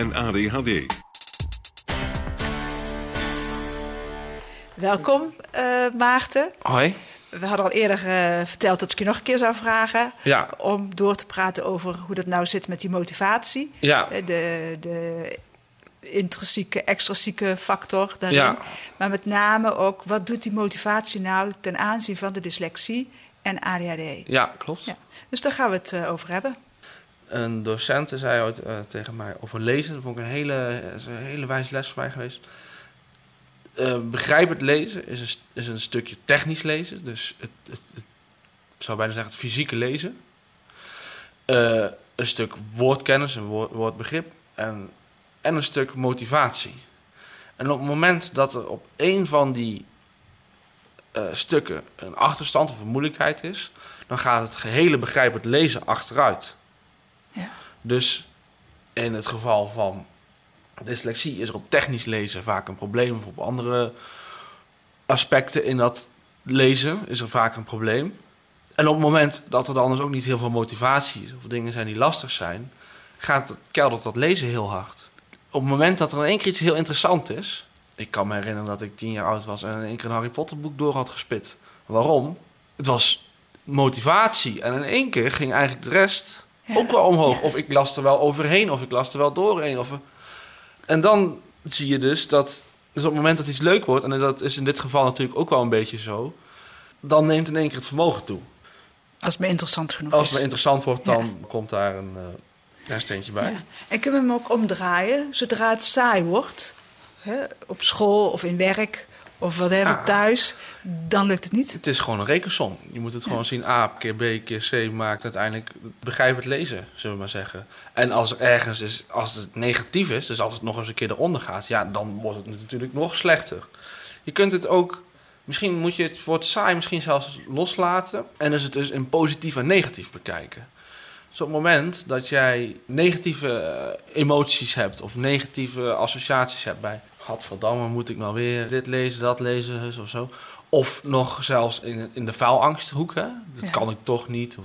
en ADHD. Welkom, eh, Maarten. Hoi. We hadden al eerder eh, verteld dat ik je nog een keer zou vragen. Ja. Om door te praten over hoe dat nou zit met die motivatie. Ja. Eh, De, de intrinsieke, extrinsieke factor daarin. Ja. Maar met name ook, wat doet die motivatie nou ten aanzien van de dyslexie en ADHD? Ja, klopt. Ja. Dus daar gaan we het eh, over hebben. Een docent zei ooit eh, tegen mij over lezen. Dat vond ik een hele, een hele wijze les voor mij geweest. Eh, begrijpend lezen is een, is een stukje technisch lezen. Dus het, het, het ik zou bijna zeggen het fysieke lezen. Eh, een stuk woordkennis, een woord, woordbegrip. En, en een stuk motivatie. En op het moment dat er op één van die stukken een achterstand of een moeilijkheid is, dan gaat het gehele begrijpend lezen achteruit. Dus in het geval van dyslexie is er op technisch lezen vaak een probleem, of op andere aspecten in dat lezen is er vaak een probleem. En op het moment dat er dan dus ook niet heel veel motivatie is, of dingen zijn die lastig zijn, gaat het, keldert dat lezen heel hard. Op het moment dat er in één keer iets heel interessant is, ik kan me herinneren dat ik tien jaar oud was en in één keer een Harry Potter boek door had gespit. Waarom? Het was motivatie. En in één keer ging eigenlijk de rest. Ook wel omhoog. Of ik las er wel overheen, of ik las er wel doorheen. Of... En dan zie je dus dat... Dus op het moment dat iets leuk wordt, en dat is in dit geval natuurlijk ook wel een beetje zo... dan neemt in één keer het vermogen toe. Als het me interessant genoeg Als het maar interessant wordt, Ja. dan komt daar een eh hersteentje bij. Ja. En kunnen we hem ook omdraaien zodra het saai wordt? Hè, op school of in werk of whatever Ah. thuis, dan lukt het niet. Het is gewoon een rekensom. Je moet het gewoon zien. A keer B keer C maakt uiteindelijk begrijpend lezen, zullen we maar zeggen. En als er ergens is, als het negatief is, dus als het nog eens een keer eronder gaat, ja, dan wordt het natuurlijk nog slechter. Je kunt het ook, misschien moet je het woord saai misschien zelfs loslaten. En dus het dus in positief en negatief bekijken. Dus op het moment dat jij negatieve eh, emoties hebt of negatieve associaties hebt bij... Gadverdamme, moet ik nou weer dit lezen, dat lezen of zo. Of nog zelfs in, in de faalangsthoek, hè? dat Ja. kan ik toch niet.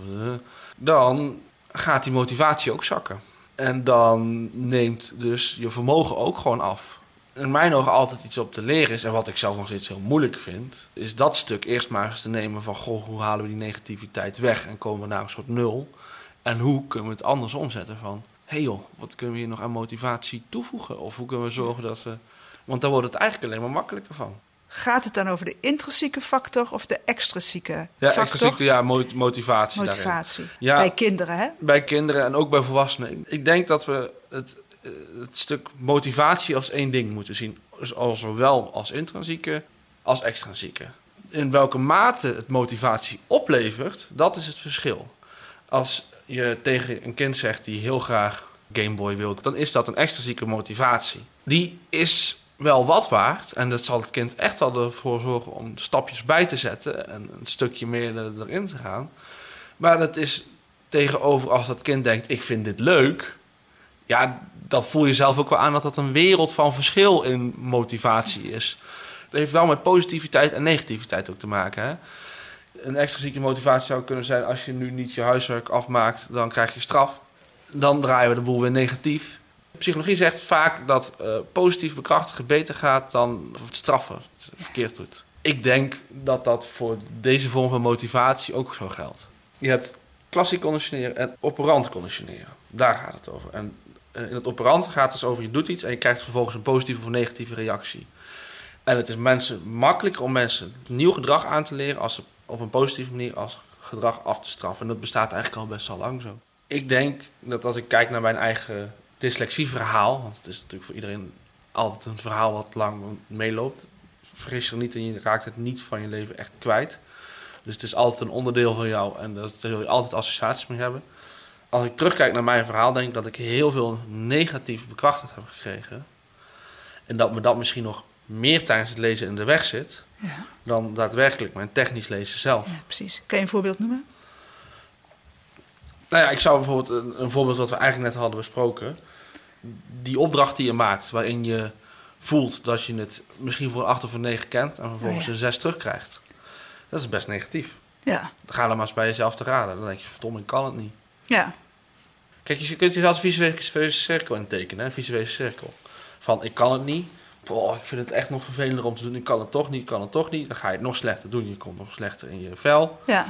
Dan gaat die motivatie ook zakken. En dan neemt dus je vermogen ook gewoon af. In mijn ogen altijd iets op te leren is, en wat ik zelf nog steeds heel moeilijk vind, is dat stuk eerst maar eens te nemen van, goh, hoe halen we die negativiteit weg en komen we naar een soort nul? En hoe kunnen we het anders omzetten van, hé hey joh, wat kunnen we hier nog aan motivatie toevoegen? Of hoe kunnen we zorgen dat we, want dan wordt het eigenlijk alleen maar makkelijker van. Gaat het dan over de intrinsieke factor of de extrinsieke Ja, factor? extra ziekte, ja, mo- motivatie. daarin. Motivatie. Ja. Bij kinderen, hè? Bij kinderen en ook bij volwassenen. Ik denk dat we het, eh, het stuk motivatie als één ding moeten zien. Dus al zowel als intrinsieke als extrinsieke. In welke mate het motivatie oplevert, dat is het verschil. Als je tegen een kind zegt die heel graag Game Boy wil, dan is dat een extrinsieke motivatie. Die is wel wat waard en dat zal het kind echt wel ervoor zorgen om stapjes bij te zetten en een stukje meer er- erin te gaan. Maar dat is tegenover als dat kind denkt: ik vind dit leuk. Ja, dan voel je zelf ook wel aan dat dat een wereld van verschil in motivatie is. Het heeft wel met positiviteit en negativiteit ook te maken. Hè? Een extra motivatie zou kunnen zijn: als je nu niet je huiswerk afmaakt, dan krijg je straf. Dan draaien we de boel weer negatief. Psychologie zegt vaak dat eh, positief bekrachtigen beter gaat dan het straffen het verkeerd doet. Ik denk dat dat voor deze vorm van motivatie ook zo geldt. Je hebt klassiek conditioneren en operant conditioneren. Daar gaat het over. En eh, in het operant gaat het dus over je doet iets en je krijgt vervolgens een positieve of negatieve reactie. En het is mensen makkelijker om mensen nieuw gedrag aan te leren als ze op een positieve manier als gedrag af te straffen. En dat bestaat eigenlijk al best wel lang zo. Ik denk dat als ik kijk naar mijn eigen dyslexieverhaal, want het is natuurlijk voor iedereen altijd een verhaal wat lang meeloopt. Vergis je er niet en je raakt het niet van je leven echt kwijt. Dus het is altijd een onderdeel van jou en daar zul je altijd associaties mee hebben. Als ik terugkijk naar mijn verhaal, denk ik dat ik heel veel negatief bekrachtigd heb gekregen. En dat me dat misschien nog meer tijdens het lezen in de weg zit Ja, dan daadwerkelijk mijn technisch lezen zelf. ja, precies. Kan je een voorbeeld noemen? Nou ja, ik zou bijvoorbeeld een, een voorbeeld wat we eigenlijk net hadden besproken. Die opdracht die je maakt, waarin je voelt dat je het misschien voor een 8 of een 9 kent en vervolgens Oh ja. een 6 terugkrijgt. Dat is best negatief. Ja, Dan ga dan maar eens bij jezelf te raden. Dan denk je, verdomme, ik kan het niet. ja, Kijk, je kunt jezelf een visuele cirkel intekenen, een visuele cirkel. Van, ik kan het niet. Boah, ik vind het echt nog vervelender om te doen. Ik kan het toch niet, ik kan het toch niet. Dan ga je het nog slechter doen. Je komt nog slechter in je vel. ja.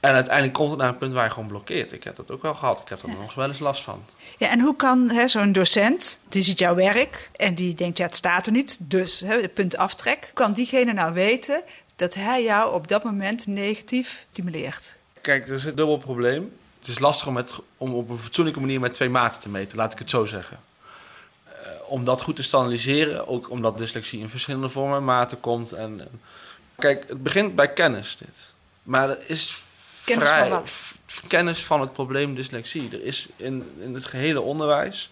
En uiteindelijk komt het naar een punt waar je gewoon blokkeert. Ik heb dat ook wel gehad. Ik heb er Ja. nog wel eens last van. Ja, en hoe kan hè, zo'n docent, die ziet jouw werk en die denkt, ja, het staat er niet, dus hè, het punt aftrek. Kan diegene nou weten dat hij jou op dat moment negatief stimuleert? Kijk, er is een dubbel probleem. Het is lastig om, met, om op een fatsoenlijke manier met twee maten te meten, laat ik het zo zeggen. Eh, om dat goed te standaardiseren, ook omdat dyslexie in verschillende vormen en maten komt. En, en- kijk, het begint bij kennis dit. Maar er is Kennis vrij, van wat? kennis van het probleem dyslexie. Er is in, in het gehele onderwijs...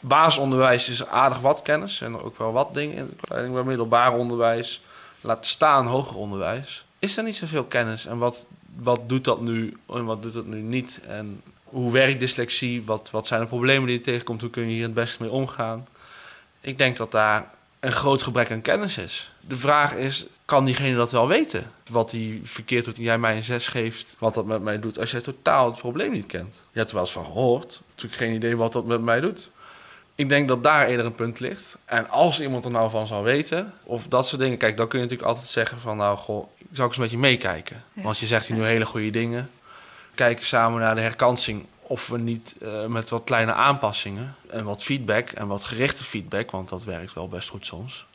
Basisonderwijs is aardig wat kennis en ook wel wat dingen in. Bij middelbaar onderwijs, laat staan hoger onderwijs. Is er niet zoveel kennis en wat, wat doet dat nu en wat doet dat nu niet? En hoe werkt dyslexie? Wat, wat zijn de problemen die je tegenkomt? Hoe kun je hier het beste mee omgaan? Ik denk dat daar een groot gebrek aan kennis is. De vraag is, kan diegene dat wel weten? Wat hij verkeerd doet en jij mij een 6 geeft, wat dat met mij doet, als jij totaal het probleem niet kent. Je hebt er wel eens van gehoord, natuurlijk geen idee wat dat met mij doet. Ik denk dat daar eerder een punt ligt. En als iemand er nou van zou weten, of dat soort dingen, kijk, dan kun je natuurlijk altijd zeggen van, nou, goh, zou ik eens met je meekijken? Want je zegt hier nu hele goede dingen. Kijken samen naar de herkansing of we niet eh, met wat kleine aanpassingen en wat feedback en wat gerichte feedback, want dat werkt wel best goed soms,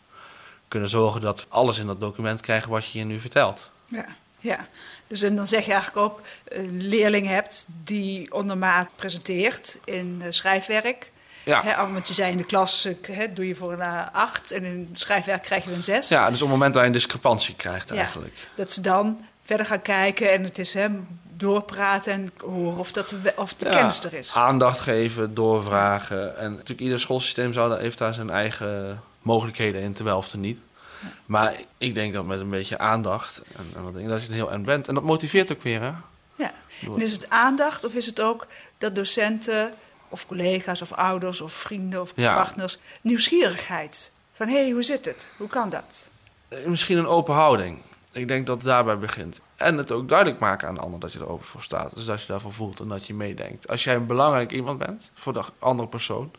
kunnen zorgen dat alles in dat document krijgen wat je hier nu vertelt. Ja, ja. Dus en dan zeg je eigenlijk ook, een leerling hebt die ondermaat presenteert in eh, schrijfwerk. Ja. Hè, want je zei in de klas, hè, doe je voor een eh, acht en in schrijfwerk krijg je een zes. ja, dus op het moment dat je een discrepantie krijgt Ja. eigenlijk. Dat ze dan verder gaan kijken en het is hem doorpraten en horen of, dat de, of de Ja, kennis er is. Aandacht geven, doorvragen. En natuurlijk ieder schoolsysteem zou daar, heeft daar zijn eigen mogelijkheden in, terwijl of er niet. Maar ik denk dat met een beetje aandacht en, en wat dingen, dat je een heel eind bent. En dat motiveert ook weer, hè? Ja. En is het aandacht of is het ook dat docenten of collega's of ouders of vrienden of Ja. partners nieuwsgierigheid van hé, hey, hoe zit het? Hoe kan dat? Eh, Misschien een open houding. Ik denk dat het daarbij begint. En het ook duidelijk maken aan de ander dat je er open voor staat. Dus dat je daarvan voelt en dat je meedenkt. Als jij een belangrijk iemand bent voor de andere persoon.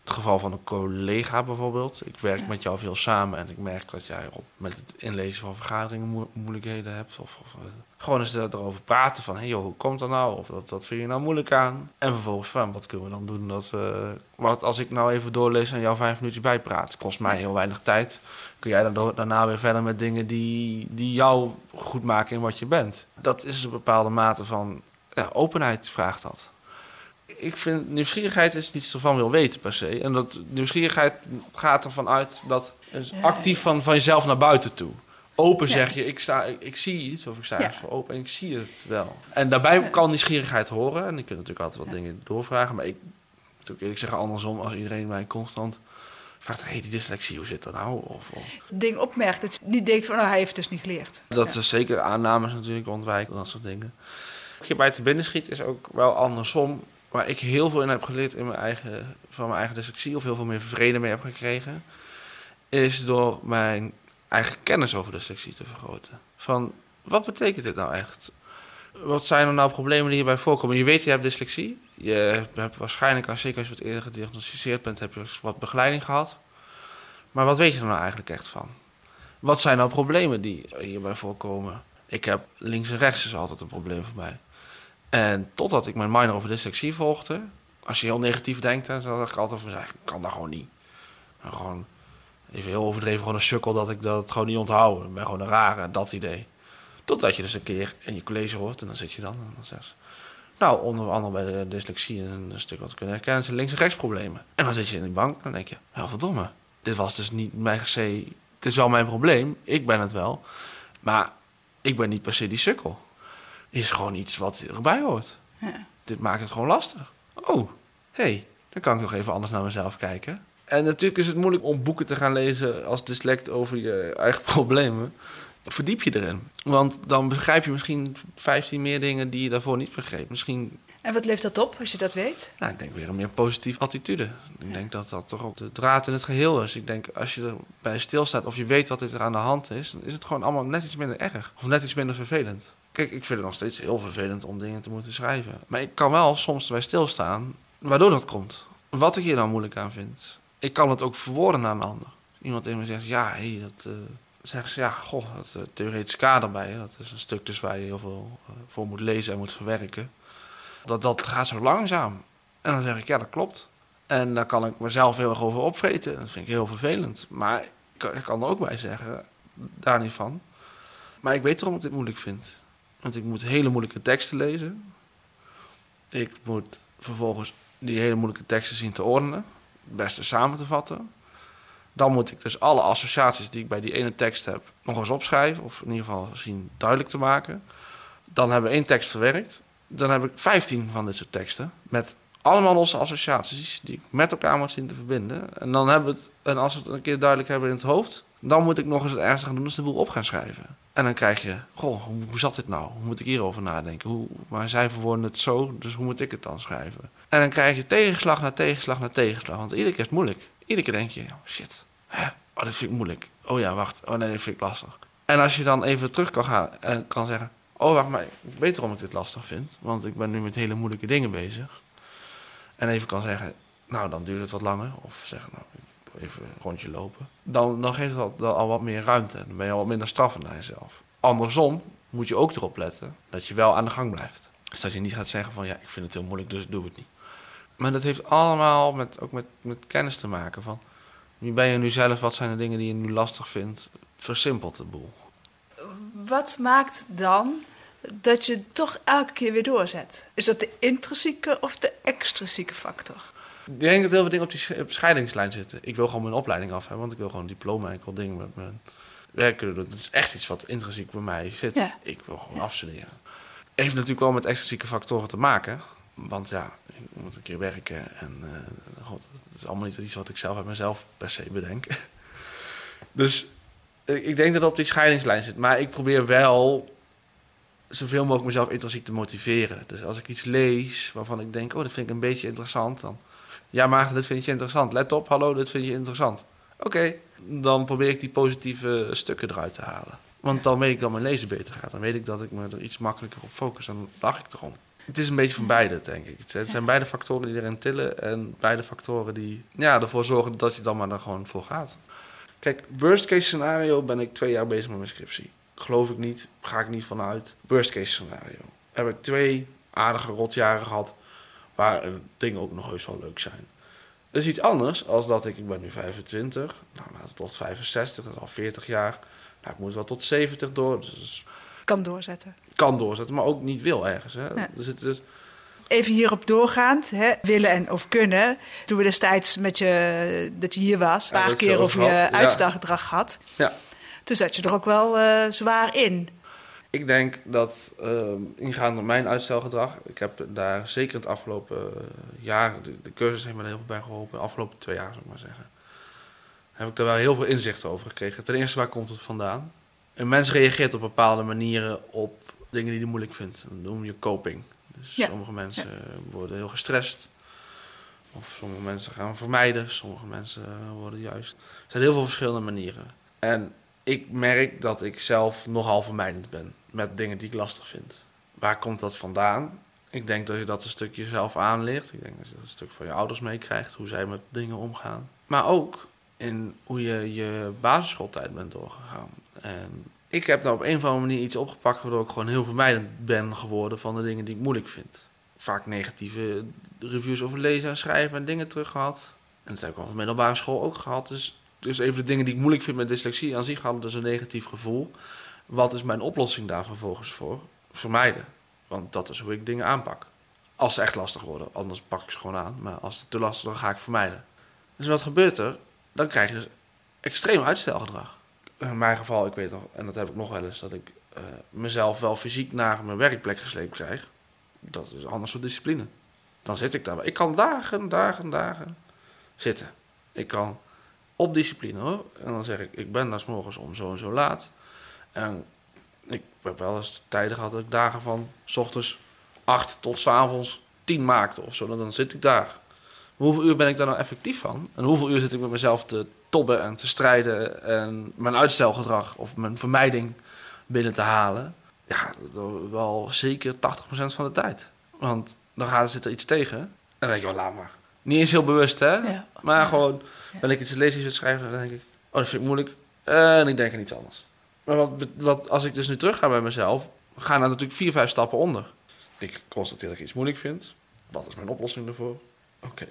Het geval van een collega bijvoorbeeld. Ik werk met jou veel samen en ik merk dat jij op, met het inlezen van vergaderingen moe- moeilijkheden hebt. Of, eh, gewoon eens er- erover praten van, hey joh, hoe komt dat nou? Of wat, wat vind je nou moeilijk aan? En vervolgens van, wat kunnen we dan doen? Dat we, wat als ik nou even doorlees en jou vijf minuutjes bijpraat? Kost mij heel weinig tijd. Kun jij dan daarna weer verder met dingen die, die jou goed maken in wat je bent? Dat is een bepaalde mate van ja, openheid vraagt dat ik vind nieuwsgierigheid is iets ervan wil weten per se. En dat nieuwsgierigheid gaat ervan uit dat is actief van, van jezelf naar buiten toe. Open Ja. zeg je, ik, sta, ik, ik zie iets of ik sta Ja. voor open en ik zie het wel. En daarbij kan nieuwsgierigheid horen. En ik kunt natuurlijk altijd wat Ja. dingen doorvragen. Maar ik natuurlijk eerlijk zeggen andersom, als iedereen mij constant vraagt... hé, hey, die dyslexie, hoe zit dat nou? Of, of- Ding opmerkt dat je niet denkt van oh, hij heeft dus niet geleerd. dat is zeker aannames natuurlijk ontwijken, dat soort dingen. Wat je bij te binnen schiet is ook wel andersom. Waar ik heel veel in heb geleerd in mijn eigen, van mijn eigen dyslexie, of heel veel meer vrede mee heb gekregen, is door mijn eigen kennis over dyslexie te vergroten. Van wat betekent dit nou echt? Wat zijn er nou problemen die hierbij voorkomen? Je weet, je hebt dyslexie. Je hebt waarschijnlijk, als zeker als je wat eerder gediagnosticeerd bent, heb je wat begeleiding gehad. Maar wat weet je er nou eigenlijk echt van? Wat zijn nou problemen die hierbij voorkomen? Ik heb links en rechts is altijd een probleem voor mij. En totdat ik mijn minor over dyslexie volgde, Als je heel negatief denkt, dan zeg ik altijd van, ik kan dat gewoon niet. En gewoon, even heel overdreven, gewoon een sukkel dat ik dat gewoon niet onthoud. Ik ben gewoon een rare, dat idee. Totdat je dus een keer in je college hoort en dan zit je dan en dan zeg je... Nou, onder andere bij de dyslexie en een stuk wat kunnen herkennen, zijn links- en rechtsproblemen. En dan zit je in de bank en dan denk je, ja verdomme, dit was dus niet mijn se... Het is wel mijn probleem, ik ben het wel. Maar ik ben niet per se die sukkel. Is gewoon iets wat erbij hoort. Ja. Dit maakt het gewoon lastig. Oh, hé, hey, dan kan ik nog even anders naar mezelf kijken. En natuurlijk is het moeilijk om boeken te gaan lezen als dyslect over je eigen problemen. Verdiep je erin. Want dan begrijp je misschien 15 meer dingen die je daarvoor niet begreep. Misschien, En wat levert dat op als je dat weet? nou, ik denk weer een meer positieve attitude. Ik denk dat dat toch ook de draad in het geheel is. Ik denk als je erbij stilstaat of je weet wat er aan de hand is, dan is het gewoon allemaal net iets minder erg. Of net iets minder vervelend. Kijk, ik vind het nog steeds heel vervelend om dingen te moeten schrijven. Maar ik kan wel soms erbij stilstaan waardoor dat komt. Wat ik hier nou moeilijk aan vind. Ik kan het ook verwoorden naar een ander. Iemand tegen me zegt, ja, hé, dat... eh zeggen ze, ja, goh, dat uh, theoretisch kader bij. Dat is een stuk dus waar je heel veel uh, voor moet lezen en moet verwerken. Dat, dat gaat zo langzaam. En dan zeg ik, ja, dat klopt. En daar kan ik mezelf heel erg over opvreten. Dat vind ik heel vervelend. Maar ik, ik kan er ook bij zeggen, daar niet van. Maar ik weet waarom ik dit moeilijk vind. Want ik moet hele moeilijke teksten lezen. Ik moet vervolgens die hele moeilijke teksten zien te ordenen. Het beste samen te vatten. Dan moet ik dus alle associaties die ik bij die ene tekst heb nog eens opschrijven. Of in ieder geval zien duidelijk te maken. Dan hebben we één tekst verwerkt. Dan heb ik 15 van dit soort teksten. Met allemaal losse associaties die ik met elkaar moet zien te verbinden. En dan hebben we het, en als we het een keer duidelijk hebben in het hoofd. Dan moet ik nog eens het ernstige gaan doen, dus de boel op gaan schrijven. En dan krijg je, goh, hoe, zat dit nou? Hoe moet ik hierover nadenken? Hoe, maar zij verwoorden het zo, dus hoe moet ik het dan schrijven? En dan krijg je tegenslag na tegenslag na tegenslag. Want iedere keer is het moeilijk. Iedere keer denk je, oh shit, hè? oh dit vind ik moeilijk. Oh ja, wacht, oh nee, dit vind ik lastig. En als je dan even terug kan gaan en kan zeggen, oh wacht, maar ik weet waarom ik dit lastig vind. Want ik ben nu met hele moeilijke dingen bezig. En even kan zeggen, nou dan duurt het wat langer. Of zeggen, nou even een rondje lopen. Dan, dan geeft het al, al wat meer ruimte. Dan ben je al wat minder straffen naar jezelf. Andersom moet je ook erop letten dat je wel aan de gang blijft. Dus dat je niet gaat zeggen van ja, ik vind het heel moeilijk, dus doe het niet. Maar dat heeft allemaal met, ook met, met kennis te maken van wie ben je nu zelf, wat zijn de dingen die je nu lastig vindt. Versimpelt de boel. Wat maakt dan dat je toch elke keer weer doorzet? Is dat de intrinsieke of de extrinsieke factor? Ik denk dat heel veel dingen op die scheidingslijn zitten. Ik wil gewoon mijn opleiding af hebben, want ik wil gewoon een diploma en ik wil dingen met mijn werk kunnen doen. Dat is echt iets wat intrinsiek bij mij zit. Ja. Ik wil gewoon afstuderen. Heeft natuurlijk wel met extrinsieke factoren te maken. Want ja, ik moet een keer werken en uh, god, het is allemaal niet iets wat ik zelf uit mezelf per se bedenk. dus ik denk dat het op die scheidingslijn zit. Maar ik probeer wel zoveel mogelijk mezelf intrinsiek te motiveren. Dus als ik iets lees waarvan ik denk, oh, dat vind ik een beetje interessant, dan ja, maar dit vind je interessant. Let op, hallo, dit vind je interessant. Oké, okay, dan probeer ik die positieve stukken eruit te halen. Want dan weet ik dat mijn lezen beter gaat. Dan weet ik dat ik me er iets makkelijker op focus. Dan lach ik erom. Het is een beetje van beide, denk ik. Het zijn beide factoren die erin tillen. En beide factoren die ja, ervoor zorgen dat je dan maar er gewoon voor gaat. Kijk, worst case scenario ben ik twee jaar bezig met mijn scriptie. Geloof ik niet, ga ik niet vanuit. Worst case scenario. Heb ik twee aardige rotjaren gehad waar dingen ook nog heus wel leuk zijn. Dat is iets anders als dat ik, ik ben nu 25, nou laten tot 65, dat is al 40 jaar. Nou, ik moet wel tot 70 door. Dus kan doorzetten. Kan doorzetten, maar ook niet wil ergens. Hè? Ja. Dus het is... Even hierop doorgaand, hè, willen en of kunnen. Toen we destijds met je, dat je hier was, een paar keer over je ja. had. Ja. Toen zat je er ook wel uh, zwaar in. Ik denk dat uh, ingaand op mijn uitstelgedrag, ik heb daar zeker het afgelopen uh, jaar, de, de, cursus heeft me er heel veel bij geholpen, de afgelopen twee jaar zou ik maar zeggen, heb ik daar wel heel veel inzicht over gekregen. Ten eerste, waar komt het vandaan? Een mens reageert op bepaalde manieren op dingen die hij moeilijk vindt. Dat noem je coping. Dus ja. sommige mensen ja. worden heel gestrest. Of sommige mensen gaan vermijden. Sommige mensen worden juist. Er zijn heel veel verschillende manieren. En ik merk dat ik zelf nogal vermijdend ben met dingen die ik lastig vind. Waar komt dat vandaan? Ik denk dat je dat een stukje zelf aanleert. Ik denk dat je dat een stuk van je ouders meekrijgt, hoe zij met dingen omgaan. Maar ook in hoe je je basisschooltijd bent doorgegaan. En ik heb nou op een of andere manier iets opgepakt waardoor ik gewoon heel vermijdend ben geworden van de dingen die ik moeilijk vind. vaak negatieve reviews over lezen en schrijven en dingen terug gehad. En dat heb ik op de middelbare school ook gehad. Dus, dus even de dingen die ik moeilijk vind met dyslexie aan zich hadden dus een negatief gevoel. Wat is mijn oplossing daar vervolgens voor? Vermijden. Want dat is hoe ik dingen aanpak. Als ze echt lastig worden, anders pak ik ze gewoon aan. Maar als het te lastig dan ga ik vermijden. Dus wat gebeurt er? Dan krijg je dus extreem uitstelgedrag. In mijn geval, ik weet nog, en dat heb ik nog wel eens, dat ik uh, mezelf wel fysiek naar mijn werkplek gesleept krijg. Dat is anders soort discipline. Dan zit ik daar. Ik kan dagen, dagen, dagen zitten. Ik kan op discipline hoor. En dan zeg ik, ik ben daar morgens om zo en zo laat. En ik heb wel eens tijden gehad dat ik dagen van s ochtends 8 tot s avonds 10 maakte of zo. En dan zit ik daar. hoeveel uur ben ik daar nou effectief van? En hoeveel uur zit ik met mezelf te tobben en te strijden en mijn uitstelgedrag of mijn vermijding binnen te halen? Ja, wel zeker 80% van de tijd. Want dan gaat, zit er iets tegen. En dan denk je, oh, laat maar. Niet eens heel bewust, hè? Ja. Maar gewoon, ben ik iets lezen, iets schrijven, dan denk ik, oh, dat vind ik moeilijk. En ik denk aan iets anders. Maar wat, wat, als ik dus nu terug ga bij mezelf, gaan er natuurlijk vier, vijf stappen onder. Ik constateer dat ik iets moeilijk vind. Wat is mijn oplossing daarvoor? Oké,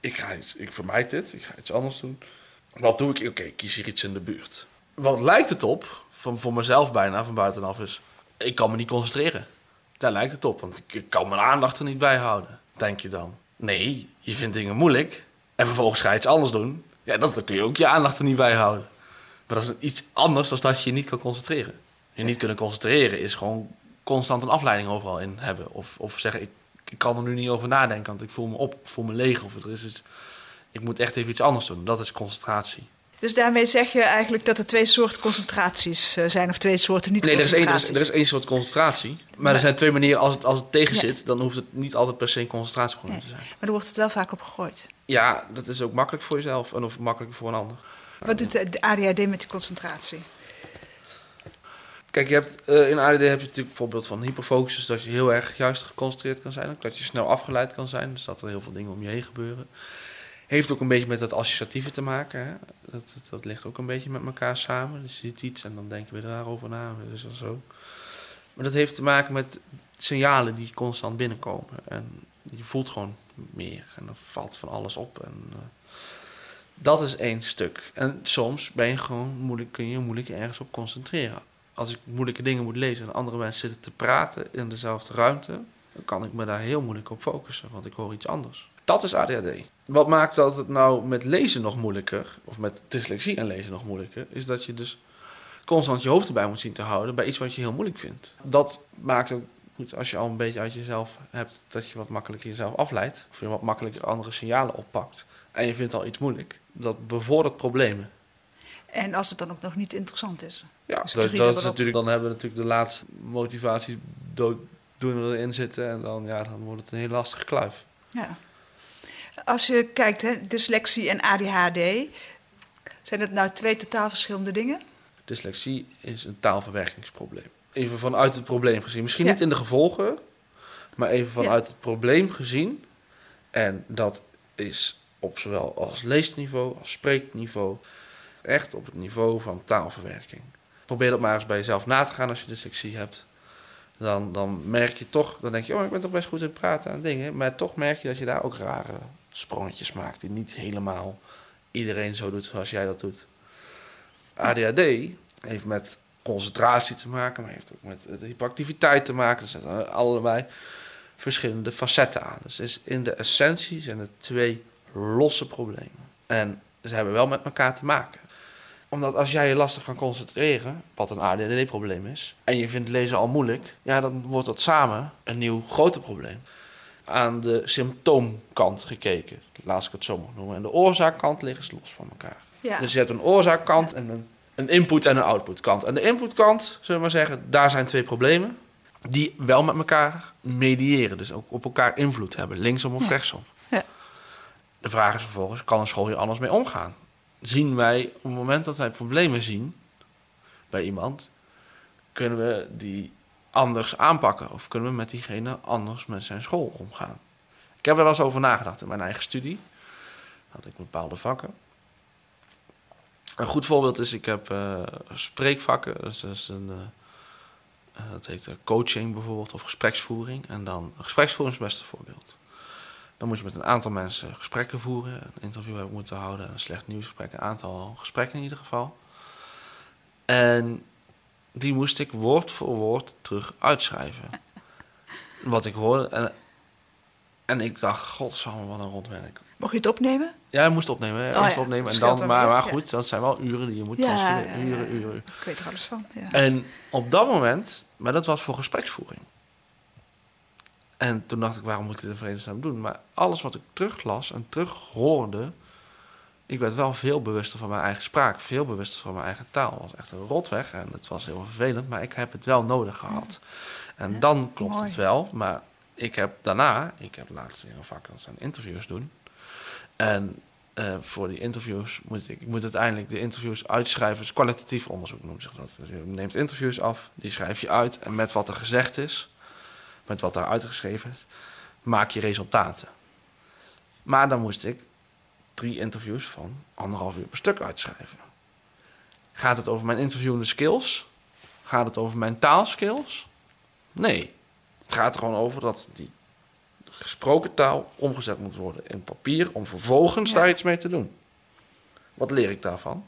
ik, ga iets, ik vermijd dit, ik ga iets anders doen. Wat doe ik? Oké, ik kies hier iets in de buurt. Wat lijkt het op, van, voor mezelf bijna, van buitenaf, is... Ik kan me niet concentreren. Daar lijkt het op, want ik, kan mijn aandacht er niet bij houden. Denk je dan? Nee, je vindt dingen moeilijk en vervolgens ga je iets anders doen. Ja, dan kun je ook je aandacht er niet bij houden. Maar dat is iets anders dan dat je je niet kan concentreren. Je niet kunnen concentreren is gewoon constant een afleiding overal in hebben. Of, of zeggen, ik, ik kan er nu niet over nadenken, want ik voel me op, ik voel me leeg. Of er is iets, ik moet echt even iets anders doen. Dat is concentratie. Dus daarmee zeg je eigenlijk dat er twee soorten concentraties eh, zijn, of twee soorten niet Nee, er is, één, er, is, er is één soort concentratie. Maar, er zijn twee manieren. Als het, als het tegen zit, dan hoeft het niet altijd per se een concentratieprobleem te zijn. Maar dan wordt het wel vaak op gegooid. Ja, dat is ook makkelijk voor jezelf en of makkelijk voor een ander. Wat doet de ADHD met die concentratie? Kijk, je hebt, uh, in ADD heb je natuurlijk bijvoorbeeld van hyperfocus, dus dat je heel erg juist geconcentreerd kan zijn. Dat je snel afgeleid kan zijn, dus dat er heel veel dingen om je heen gebeuren. Heeft ook een beetje met dat associatieve te maken. Hè? Dat, dat, ligt ook een beetje met elkaar samen. Dus je ziet iets en dan denken we daarover na. Dus zo. Maar dat heeft te maken met signalen die constant binnenkomen. En je voelt gewoon meer. En dan valt van alles op. En, uh, dat is één stuk. En soms ben je gewoon moeilijk, kun je moeilijk ergens op concentreren. Als ik moeilijke dingen moet lezen en andere mensen zitten te praten in dezelfde ruimte, dan kan ik me daar heel moeilijk op focussen, want ik hoor iets anders. Dat is ADHD. Wat maakt dat het nou met lezen nog moeilijker, of met dyslexie en lezen nog moeilijker, is dat je dus constant je hoofd erbij moet zien te houden bij iets wat je heel moeilijk vindt. Dat maakt ook goed als je al een beetje uit jezelf hebt, dat je wat makkelijker jezelf afleidt, of je wat makkelijker andere signalen oppakt. En je vindt al iets moeilijk. Dat bevordert problemen. En als het dan ook nog niet interessant is. Ja, dat, dat is natuurlijk, dan hebben we natuurlijk de laatste motivatie dood, doen we erin zitten. En dan, ja, dan wordt het een heel lastige kluif. Ja. Als je kijkt, hè, dyslexie en ADHD, zijn het nou twee totaal verschillende dingen? Dyslexie is een taalverwerkingsprobleem. Even vanuit het probleem gezien. Misschien niet in de gevolgen, maar even vanuit het probleem gezien. En dat is op zowel als leesniveau als spreekniveau. Echt op het niveau van taalverwerking. Probeer dat maar eens bij jezelf na te gaan als je dyslexie hebt. Dan, dan merk je toch, dan denk je, oh, ik ben toch best goed in praten en dingen. Maar toch merk je dat je daar ook rare sprongetjes maakt. Die niet helemaal iedereen zo doet zoals jij dat doet. ADHD heeft met concentratie te maken, maar heeft ook met hyperactiviteit te maken. Er zitten allebei verschillende facetten aan. Dus in de essentie zijn het twee losse problemen. En ze hebben wel met elkaar te maken. Omdat als jij je lastig kan concentreren, wat een ADHD-probleem is, en je vindt lezen al moeilijk, ja, dan wordt dat samen een nieuw groter probleem. Aan de symptoomkant gekeken, laat ik het zo maar noemen. En de oorzaakkant liggen ze los van elkaar. Ja. Dus je hebt een oorzaakkant en een, een input- en een outputkant. En de inputkant, zullen we maar zeggen, daar zijn twee problemen die wel met elkaar mediëren. Dus ook op elkaar invloed hebben, linksom of rechtsom. De vraag is vervolgens, kan een school hier anders mee omgaan? Zien wij, op het moment dat wij problemen zien bij iemand, kunnen we die anders aanpakken? Of kunnen we met diegene anders met zijn school omgaan? Ik heb er wel eens over nagedacht in mijn eigen studie. Had ik bepaalde vakken. Een goed voorbeeld is, ik heb uh, spreekvakken. Dus dat is een, uh, Eh, dat heet eh, coaching bijvoorbeeld of gespreksvoering. En dan gespreksvoering is het beste voorbeeld. Dan moet je met een aantal mensen gesprekken voeren. Een interview hebben moeten houden, een slecht nieuwsgesprek, een aantal gesprekken in ieder geval. En die moest ik woord voor woord terug uitschrijven. Wat ik hoorde. En, en ik dacht, godsamme, wat een rotwerk. Mocht je het opnemen? Ja, je moest opnemen. Oh ja, opnemen en dan. dan Maar, maar ja. goed, dat zijn wel uren die je moet Ja. Uren, uren, uren. Ik weet er alles van. Ja. En op dat moment, maar dat was voor gespreksvoering. En toen dacht ik, waarom moet ik dit in vredesnaam doen? Maar alles wat ik teruglas en terughoorde, ik werd wel veel bewuster van mijn eigen spraak, veel bewuster van mijn eigen taal. Het was echt een rotweg en het was heel vervelend, maar ik heb het wel nodig gehad. En Ja, dan klopt mooi. het wel, maar ik heb daarna, ik heb laatst weer een vak dat zijn interviews doen. En eh, voor die interviews moet ik, ik moet uiteindelijk de interviews uitschrijven. Dus kwalitatief onderzoek noemen zich dat. Dus je neemt interviews af, die schrijf je uit. En met wat er gezegd is, met wat daar uitgeschreven is, maak je resultaten. Maar dan moest ik drie interviews van anderhalf uur per stuk uitschrijven. Gaat het over mijn interviewende skills? Gaat het over mijn taalskills? Nee. Het gaat er gewoon over dat die gesproken taal omgezet moet worden in papier om vervolgens Ja. daar iets mee te doen. Wat leer ik daarvan?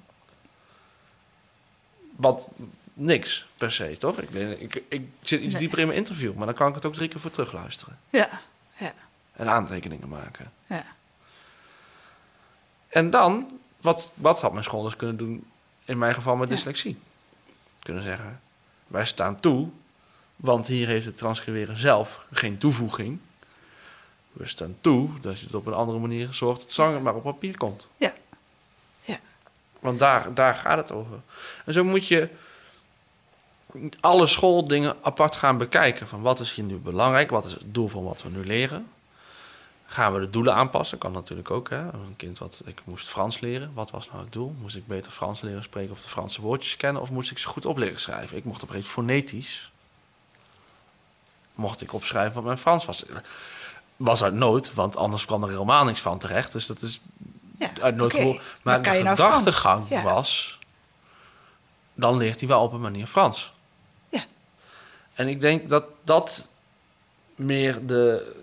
Wat niks per se, toch? Ik, leer- ik, ik zit iets Nee. dieper in mijn interview, maar dan kan ik het ook drie keer voor terugluisteren Ja, ja, en aantekeningen maken. ja. En dan, wat, wat had mijn school dus kunnen doen, in mijn geval met Ja. dyslexie? Kunnen zeggen, wij staan toe, want hier heeft het transcriberen zelf geen toevoeging. We staan toe dat je het op een andere manier zorgt dat het zanger maar op papier komt. Ja. Ja. Want daar, daar gaat het over. En zo moet je alle schooldingen apart gaan bekijken. Van wat is hier nu belangrijk? Wat is het doel van wat we nu leren? Gaan we de doelen aanpassen? Kan natuurlijk ook. Hè? Een kind wat ik moest Frans leren. Wat was nou het doel? Moest ik beter Frans leren spreken of de Franse woordjes kennen? Of moest ik ze goed op leren schrijven? Ik mocht op een fonetisch. Mocht ik opschrijven wat mijn Frans was. Was uit nood, want anders kwam er helemaal niks van terecht. Dus dat is ja. uit nood Maar, kan de nou gedachtegang Ja. was... dan leert hij wel op een manier Frans. Ja. En ik denk dat dat meer de,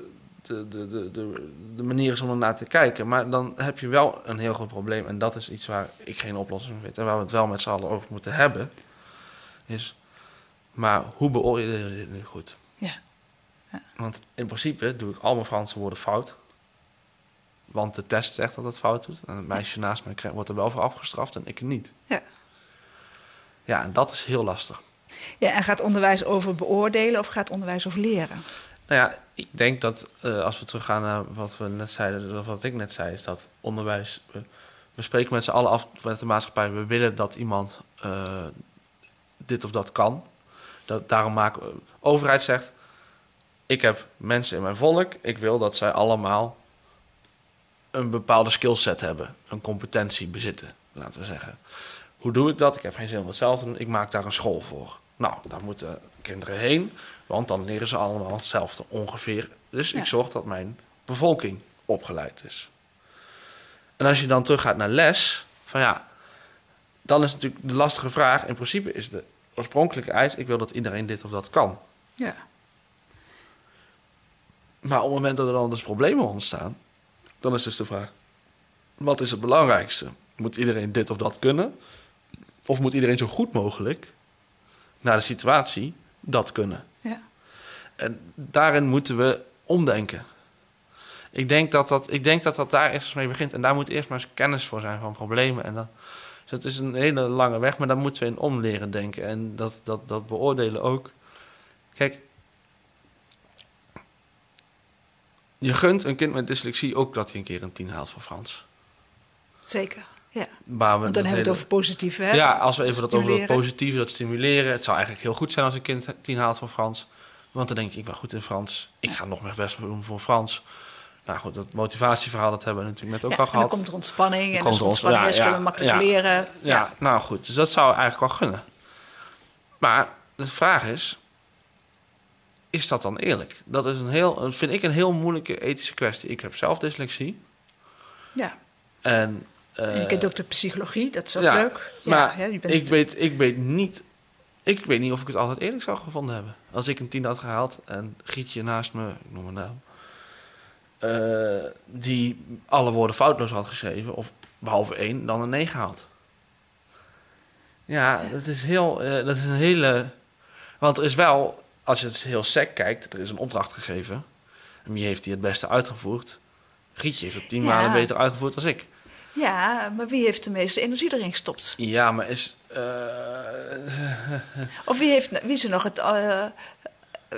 de, de, de, de, manier is om ernaar te kijken. Maar dan heb je wel een heel groot probleem. En dat is iets waar ik geen oplossing voor weet. En waar we het wel met z'n allen over moeten hebben. Is, maar hoe beoordeel je dit nu goed? Ja. Want in principe doe ik al mijn Franse woorden fout. Want de test zegt dat het fout doet. En het meisje naast mij wordt er wel voor afgestraft en ik niet. Ja. Ja, en dat is heel lastig. Ja, en gaat onderwijs over beoordelen of gaat onderwijs over leren? Nou ja, ik denk dat eh, als we teruggaan naar wat we net zeiden, of wat ik net zei, is dat onderwijs. We, spreken met z'n allen af met de maatschappij. We willen dat iemand eh, dit of dat kan. Dat, daarom maken we. Overheid zegt: Ik heb mensen in mijn volk. Ik wil dat zij allemaal een bepaalde skillset hebben, een competentie bezitten, laten we zeggen. Hoe doe ik dat? Ik heb geen zin om het zelf te doen. Ik maak daar een school voor. Nou, daar moeten kinderen heen, want dan leren ze allemaal hetzelfde ongeveer. Dus Ja. ik zorg dat mijn bevolking opgeleid is. En als je dan teruggaat naar les, van ja, dan is natuurlijk de lastige vraag. In principe is de oorspronkelijke eis: ik wil dat iedereen dit of dat kan. Ja. Maar op het moment dat er dan dus problemen ontstaan, dan is dus de vraag: wat is het belangrijkste? Moet iedereen dit of dat kunnen? Of moet iedereen zo goed mogelijk naar de situatie dat kunnen? Ja. En daarin moeten we omdenken. Ik denk dat dat, ik denk dat, dat daar eerst mee begint. En daar moet eerst maar eens kennis voor zijn van problemen. En dan, dus het is een hele lange weg, maar daar moeten we in om leren denken. En dat, dat, dat beoordelen ook. Kijk, je gunt een kind met dyslexie ook dat hij een keer een tien haalt van Frans. Zeker. Ja. Maar Want dan hebben we het over positieve, hè? ja, als we even dat over dat positieve, dat stimuleren. Het zou eigenlijk heel goed zijn als een kind tien haalt van Frans. Want dan denk ik ben goed in Frans. Ik ga nog meer best doen voor Frans. Nou goed, dat motivatieverhaal, dat hebben we natuurlijk net ook Ja, al en dan gehad. komt er ontspanning. En komt er ontspanning is, ja, kunnen we ja, makkelijk ja. leren. Ja, nou goed, dus dat zou eigenlijk wel gunnen. Maar de vraag is, is dat dan eerlijk? Dat is een heel, dat vind ik een heel moeilijke ethische kwestie. Ik heb zelf dyslexie. ja. En je eh, kent ook de psychologie, dat is ook ja, leuk. Maar ja, je bent ik, weet, ik weet niet. Ik weet niet of ik het altijd eerlijk zou gevonden hebben. Als ik een 10 had gehaald en Gietje naast me, ik noem het nou, eh, die alle woorden foutloos had geschreven, of behalve één, dan een 9 haalt. Ja, dat is heel, eh, dat is een hele. Want er is wel, als je het heel sec kijkt, er is een opdracht gegeven. En wie heeft die het beste uitgevoerd? Gietje heeft het tien malen beter uitgevoerd dan ik. Ja, maar wie heeft de meeste energie erin gestopt? Ja, maar is. eh, Of wie, heeft, wie is er nog het... eh,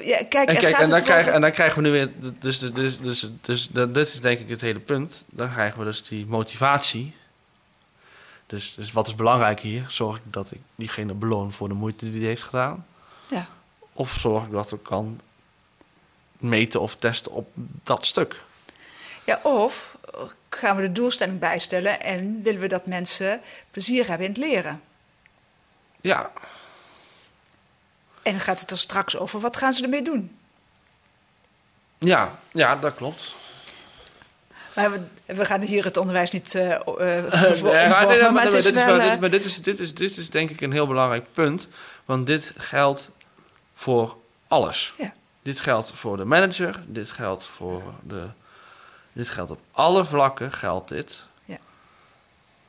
ja, kijk, En, kijk, en, dan over- en dan krijgen we nu weer. Dus, dus, dus, dus, dus dat, dit is denk ik het hele punt. Dan krijgen we dus die motivatie. Dus, dus wat is belangrijk hier? Zorg ik dat ik diegene beloon voor de moeite die hij heeft gedaan? Ja. Of zorg ik dat ik kan meten of testen op dat stuk? Ja, of gaan we de doelstelling bijstellen en willen we dat mensen plezier hebben in het leren? Ja, En dan gaat het er straks over, wat gaan ze ermee doen? ja, ja dat klopt. Maar we, we gaan hier het onderwijs niet vervolgen, maar dit is- dit is- dit is denk ik een heel belangrijk punt. Want dit geldt voor alles. Ja. Dit geldt voor de manager, dit geldt voor de. Dit geldt op alle vlakken geldt dit. Ja.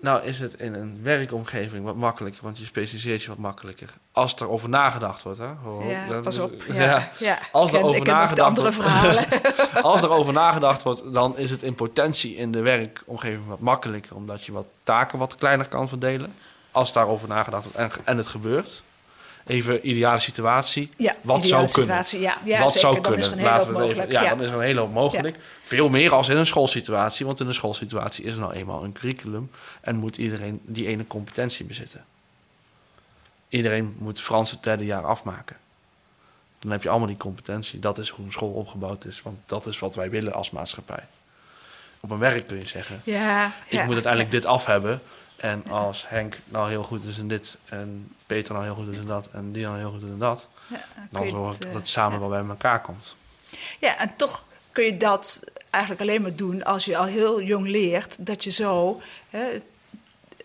Nou is het in een werkomgeving wat makkelijker, want je specialiseert je wat makkelijker. Als er over nagedacht wordt, hè? Ho, ja, dan pas op. Ja, ja. Als ik er ken, over nagedacht wordt-. Als er over nagedacht wordt, dan is het in potentie in de werkomgeving wat makkelijker, omdat je wat taken wat kleiner kan verdelen. Als daarover nagedacht wordt en, en het gebeurt. Even ideale situatie. ja, wat ideale zou kunnen? situatie, Ja, ja, wat zeker. zou dan kunnen? is er een hele Laten hoop we het even, mogelijk. ja, dan is er een hele hoop mogelijk. Veel meer als in een schoolsituatie, want in een schoolsituatie is er nou eenmaal een curriculum en moet iedereen die ene competentie bezitten. Iedereen moet Frans het derde jaar afmaken. Dan heb je allemaal die competentie. Dat is hoe een school opgebouwd is, want dat is wat wij willen als maatschappij. Op een werk kun je zeggen, Ja, ik moet uiteindelijk dit af hebben. En als Henk nou heel goed is in dit, en Peter nou heel goed is in dat, en die nou heel goed is in dat, Ja, dan dan zorg ik dat eh, het samen ja. wel bij elkaar komt. Ja, en toch kun je dat eigenlijk alleen maar doen als je al heel jong leert dat je zo. Hè,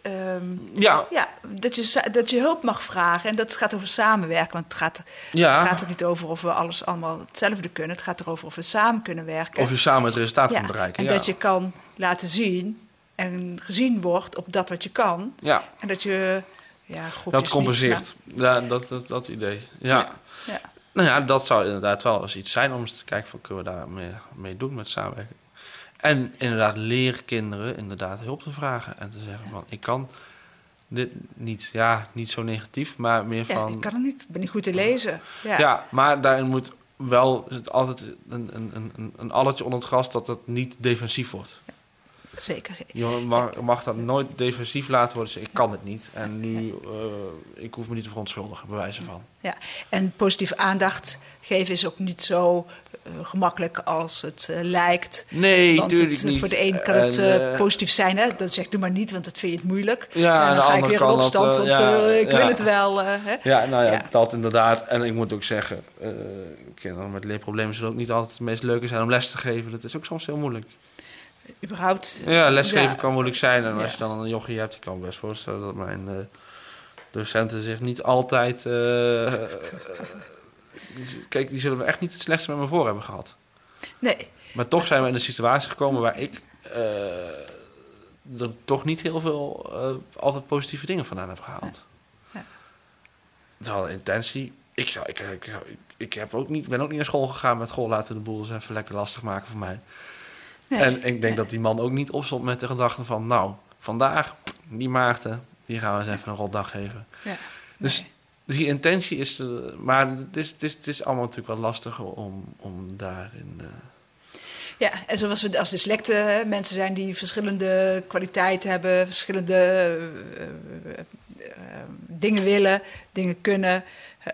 ehm, Ja, ja, dat je, dat je hulp mag vragen. En dat gaat over samenwerken. Want het gaat, Ja. het gaat er niet over of we alles allemaal hetzelfde kunnen. Het gaat erover of we samen kunnen werken. of je samen het resultaat ja, kunt bereiken. En dat je kan laten zien en gezien wordt op dat wat je kan. ja, En dat je. Ja, groepjes dat niet, compenseert. Ja, dat, dat, dat idee. Ja. ja. Nou ja, dat zou inderdaad wel eens iets zijn om eens te kijken van kunnen we daar mee, mee doen met samenwerking. En inderdaad leren kinderen inderdaad hulp te vragen en te zeggen van ik kan dit niet, ja, niet zo negatief, maar meer Ja, van ik kan het niet. Ik ben niet goed te lezen. Ja. Ja, maar daarin moet wel het altijd een, een, een- een, een alletje onder het gras dat het niet defensief wordt. Zeker. Je mag, mag dat nooit defensief laten worden. Zeggen, ik kan het niet. En nu, eh, ik hoef me niet te verontschuldigen, bij wijze van. Ja, en positieve aandacht geven is ook niet zo eh, gemakkelijk als het eh, lijkt. Nee, want het, niet. Voor de een kan het En, positief zijn, hè? Zeg ik doe maar niet, want dat vind je het moeilijk. Ja, en dan ga ik weer in opstand, dat, want ja, ik ja. wil het wel. hè? Ja, nou ja, Ja. dat inderdaad. En ik moet ook zeggen, kinderen met leerproblemen zullen ook niet altijd het meest leuke zijn om les te geven. Dat is ook soms heel moeilijk. Überhaupt. Ja, lesgeven Ja. kan moeilijk zijn. En als je dan een jochie hebt, je kan me best voorstellen dat mijn eh, docenten zich niet altijd... eh, eh, kijk, die zullen we echt niet het slechtste met me voor hebben gehad. Nee, Maar toch zijn we in een situatie gekomen waar ik er toch niet heel veel altijd positieve dingen vandaan heb gehaald. Ja. Terwijl de intentie... Ik, zou, ik, ik, ik, ik heb ook niet, ben ook niet naar school gegaan met... Goh, laten de boel eens even lekker lastig maken voor mij. Nee. En ik denk dat die man ook niet opstond met de gedachte van... nou, vandaag, die Maarten, die gaan we eens even een rotdag geven. ja. Dus die intentie is... eh, maar het is, het, is, het is allemaal natuurlijk wat lastiger om, om daarin... eh, Ja, en zoals we als dyslecten hè, mensen zijn die verschillende kwaliteiten hebben, verschillende eh, eh, eh, dingen willen, dingen kunnen,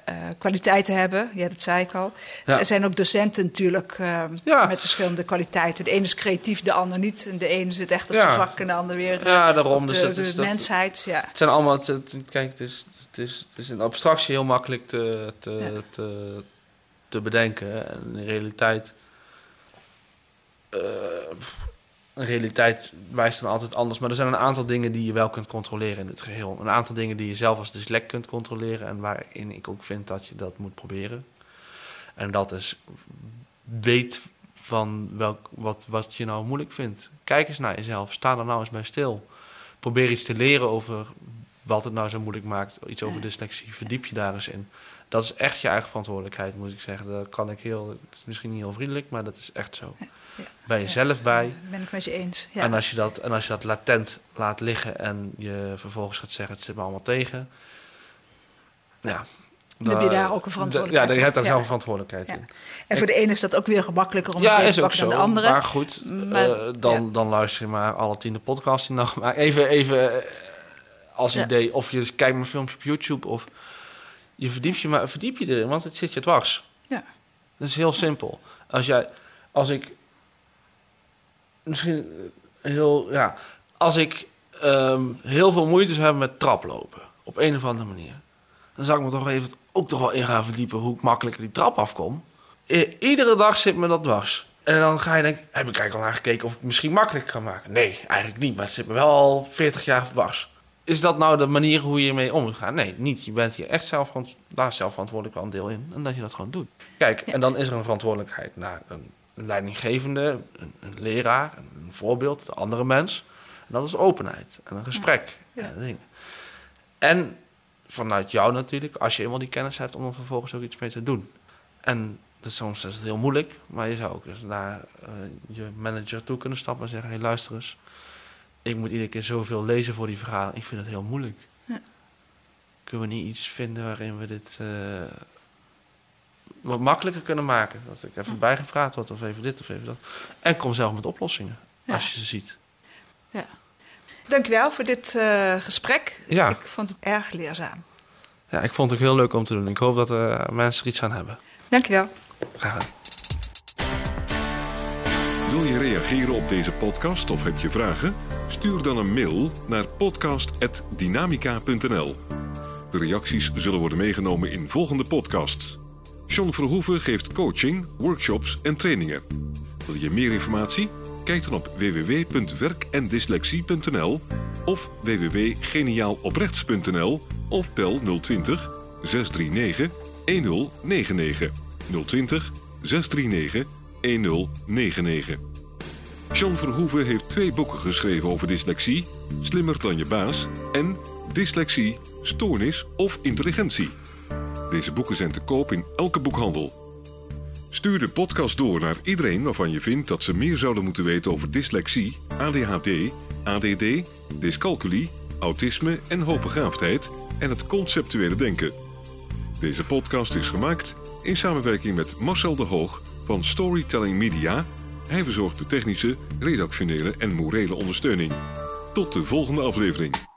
eh, kwaliteiten hebben. Ja, dat zei ik al. Ja. Er zijn ook docenten natuurlijk eh, Ja. met verschillende kwaliteiten. De ene is creatief, de ander niet. En de ene zit echt op Ja. zijn vak en de ander weer eh, ja, daarom. Dus de, dat is, de dat, mensheid. Ja. Het zijn allemaal, het, het- kijk, het is, het, is, het is in abstractie heel makkelijk te, te, te, te bedenken. En in realiteit, eh, een realiteit wijst dan altijd anders. Maar er zijn een aantal dingen die je wel kunt controleren in het geheel. Een aantal dingen die je zelf als dyslect kunt controleren. En waarin ik ook vind dat je dat moet proberen. En dat is weet van welk, wat, wat je nou moeilijk vindt. Kijk eens naar jezelf. Sta er nou eens bij stil. Probeer iets te leren over wat het nou zo moeilijk maakt. Iets over dyslexie. Verdiep je daar eens in. Dat is echt je eigen verantwoordelijkheid, moet ik zeggen. Dat kan ik heel, het is misschien niet heel vriendelijk, maar dat is echt zo. Ja, ben je zelf bij. Ben ik met je eens. Ja. En, als je dat, en als je dat latent laat liggen en je vervolgens gaat zeggen: het zit me allemaal tegen. Ja, dan heb je daar ook een verantwoordelijkheid Ja, je hebt daar zelf een verantwoordelijkheid in. En voor de ene is dat ook weer gemakkelijker om ja, te pakken dan de andere. Maar goed, maar, uh, dan, dan luister je maar alle tiende podcasts die nog. Maar even, even als idee, of je kijkt mijn filmpje op YouTube of je verdiept je maar verdiep je erin, want het zit je dwars. Ja. Dat is heel simpel. Als jij, als ik misschien heel, ja, als ik um, heel veel moeite zou hebben met traplopen op een of andere manier, dan zou ik me toch even ook toch wel in gaan verdiepen hoe ik makkelijker die trap afkom. iedere dag zit me dat dwars. En dan ga je denken, heb ik eigenlijk al naar gekeken of ik het misschien makkelijker kan maken? Nee, eigenlijk niet, maar het zit me wel al 40 jaar dwars is dat nou de manier hoe je ermee om moet gaan? Nee, niet. Je bent hier echt zelf, daar zelf verantwoordelijk een deel in. En dat je dat gewoon doet. Kijk, en dan is er een verantwoordelijkheid naar een, leidinggevende, een, een, leraar, een voorbeeld, de andere mens. En dat is openheid en een gesprek. Ja. En, dingen. en vanuit jou natuurlijk, als je eenmaal die kennis hebt, om er vervolgens ook iets mee te doen. En dus soms is het heel moeilijk, maar je zou ook eens naar uh, je manager toe kunnen stappen en zeggen: hey, luister eens ik moet iedere keer zoveel lezen voor die vergadering. Ik vind het heel moeilijk. Ja. Kunnen we niet iets vinden waarin we dit uh, wat makkelijker kunnen maken? Dat ik even bijgepraat word of even dit of even dat. En kom zelf met oplossingen als je ze ziet. Ja. Dankjewel voor dit uh, gesprek. Ja. Ik vond het erg leerzaam. Ja, ik vond het ook heel leuk om te doen. Ik hoop dat uh, mensen er iets aan hebben. Dankjewel. Graag gedaan. Wil je reageren op deze podcast of heb je vragen? Stuur dan een mail naar podcast.dynamica.nl. De reacties zullen worden meegenomen in volgende podcasts. John Verhoeven geeft coaching, workshops en trainingen. Wil je meer informatie? Kijk dan op www.werkendyslexie.nl of www.geniaaloprechts.nl of bel 020 639 1099 020 639 1099. John Verhoeven heeft twee boeken geschreven over dyslexie, Slimmer dan je baas en Dyslexie, Stoornis of Intelligentie. Deze boeken zijn te koop in elke boekhandel. Stuur de podcast door naar iedereen waarvan je vindt dat ze meer zouden moeten weten over dyslexie, ADHD, ADD, dyscalculie, autisme en hoogbegaafdheid en het conceptuele denken. Deze podcast is gemaakt in samenwerking met Marcel de Hoog van Storytelling Media hij verzorgt de technische, redactionele en morele ondersteuning. Tot de volgende aflevering.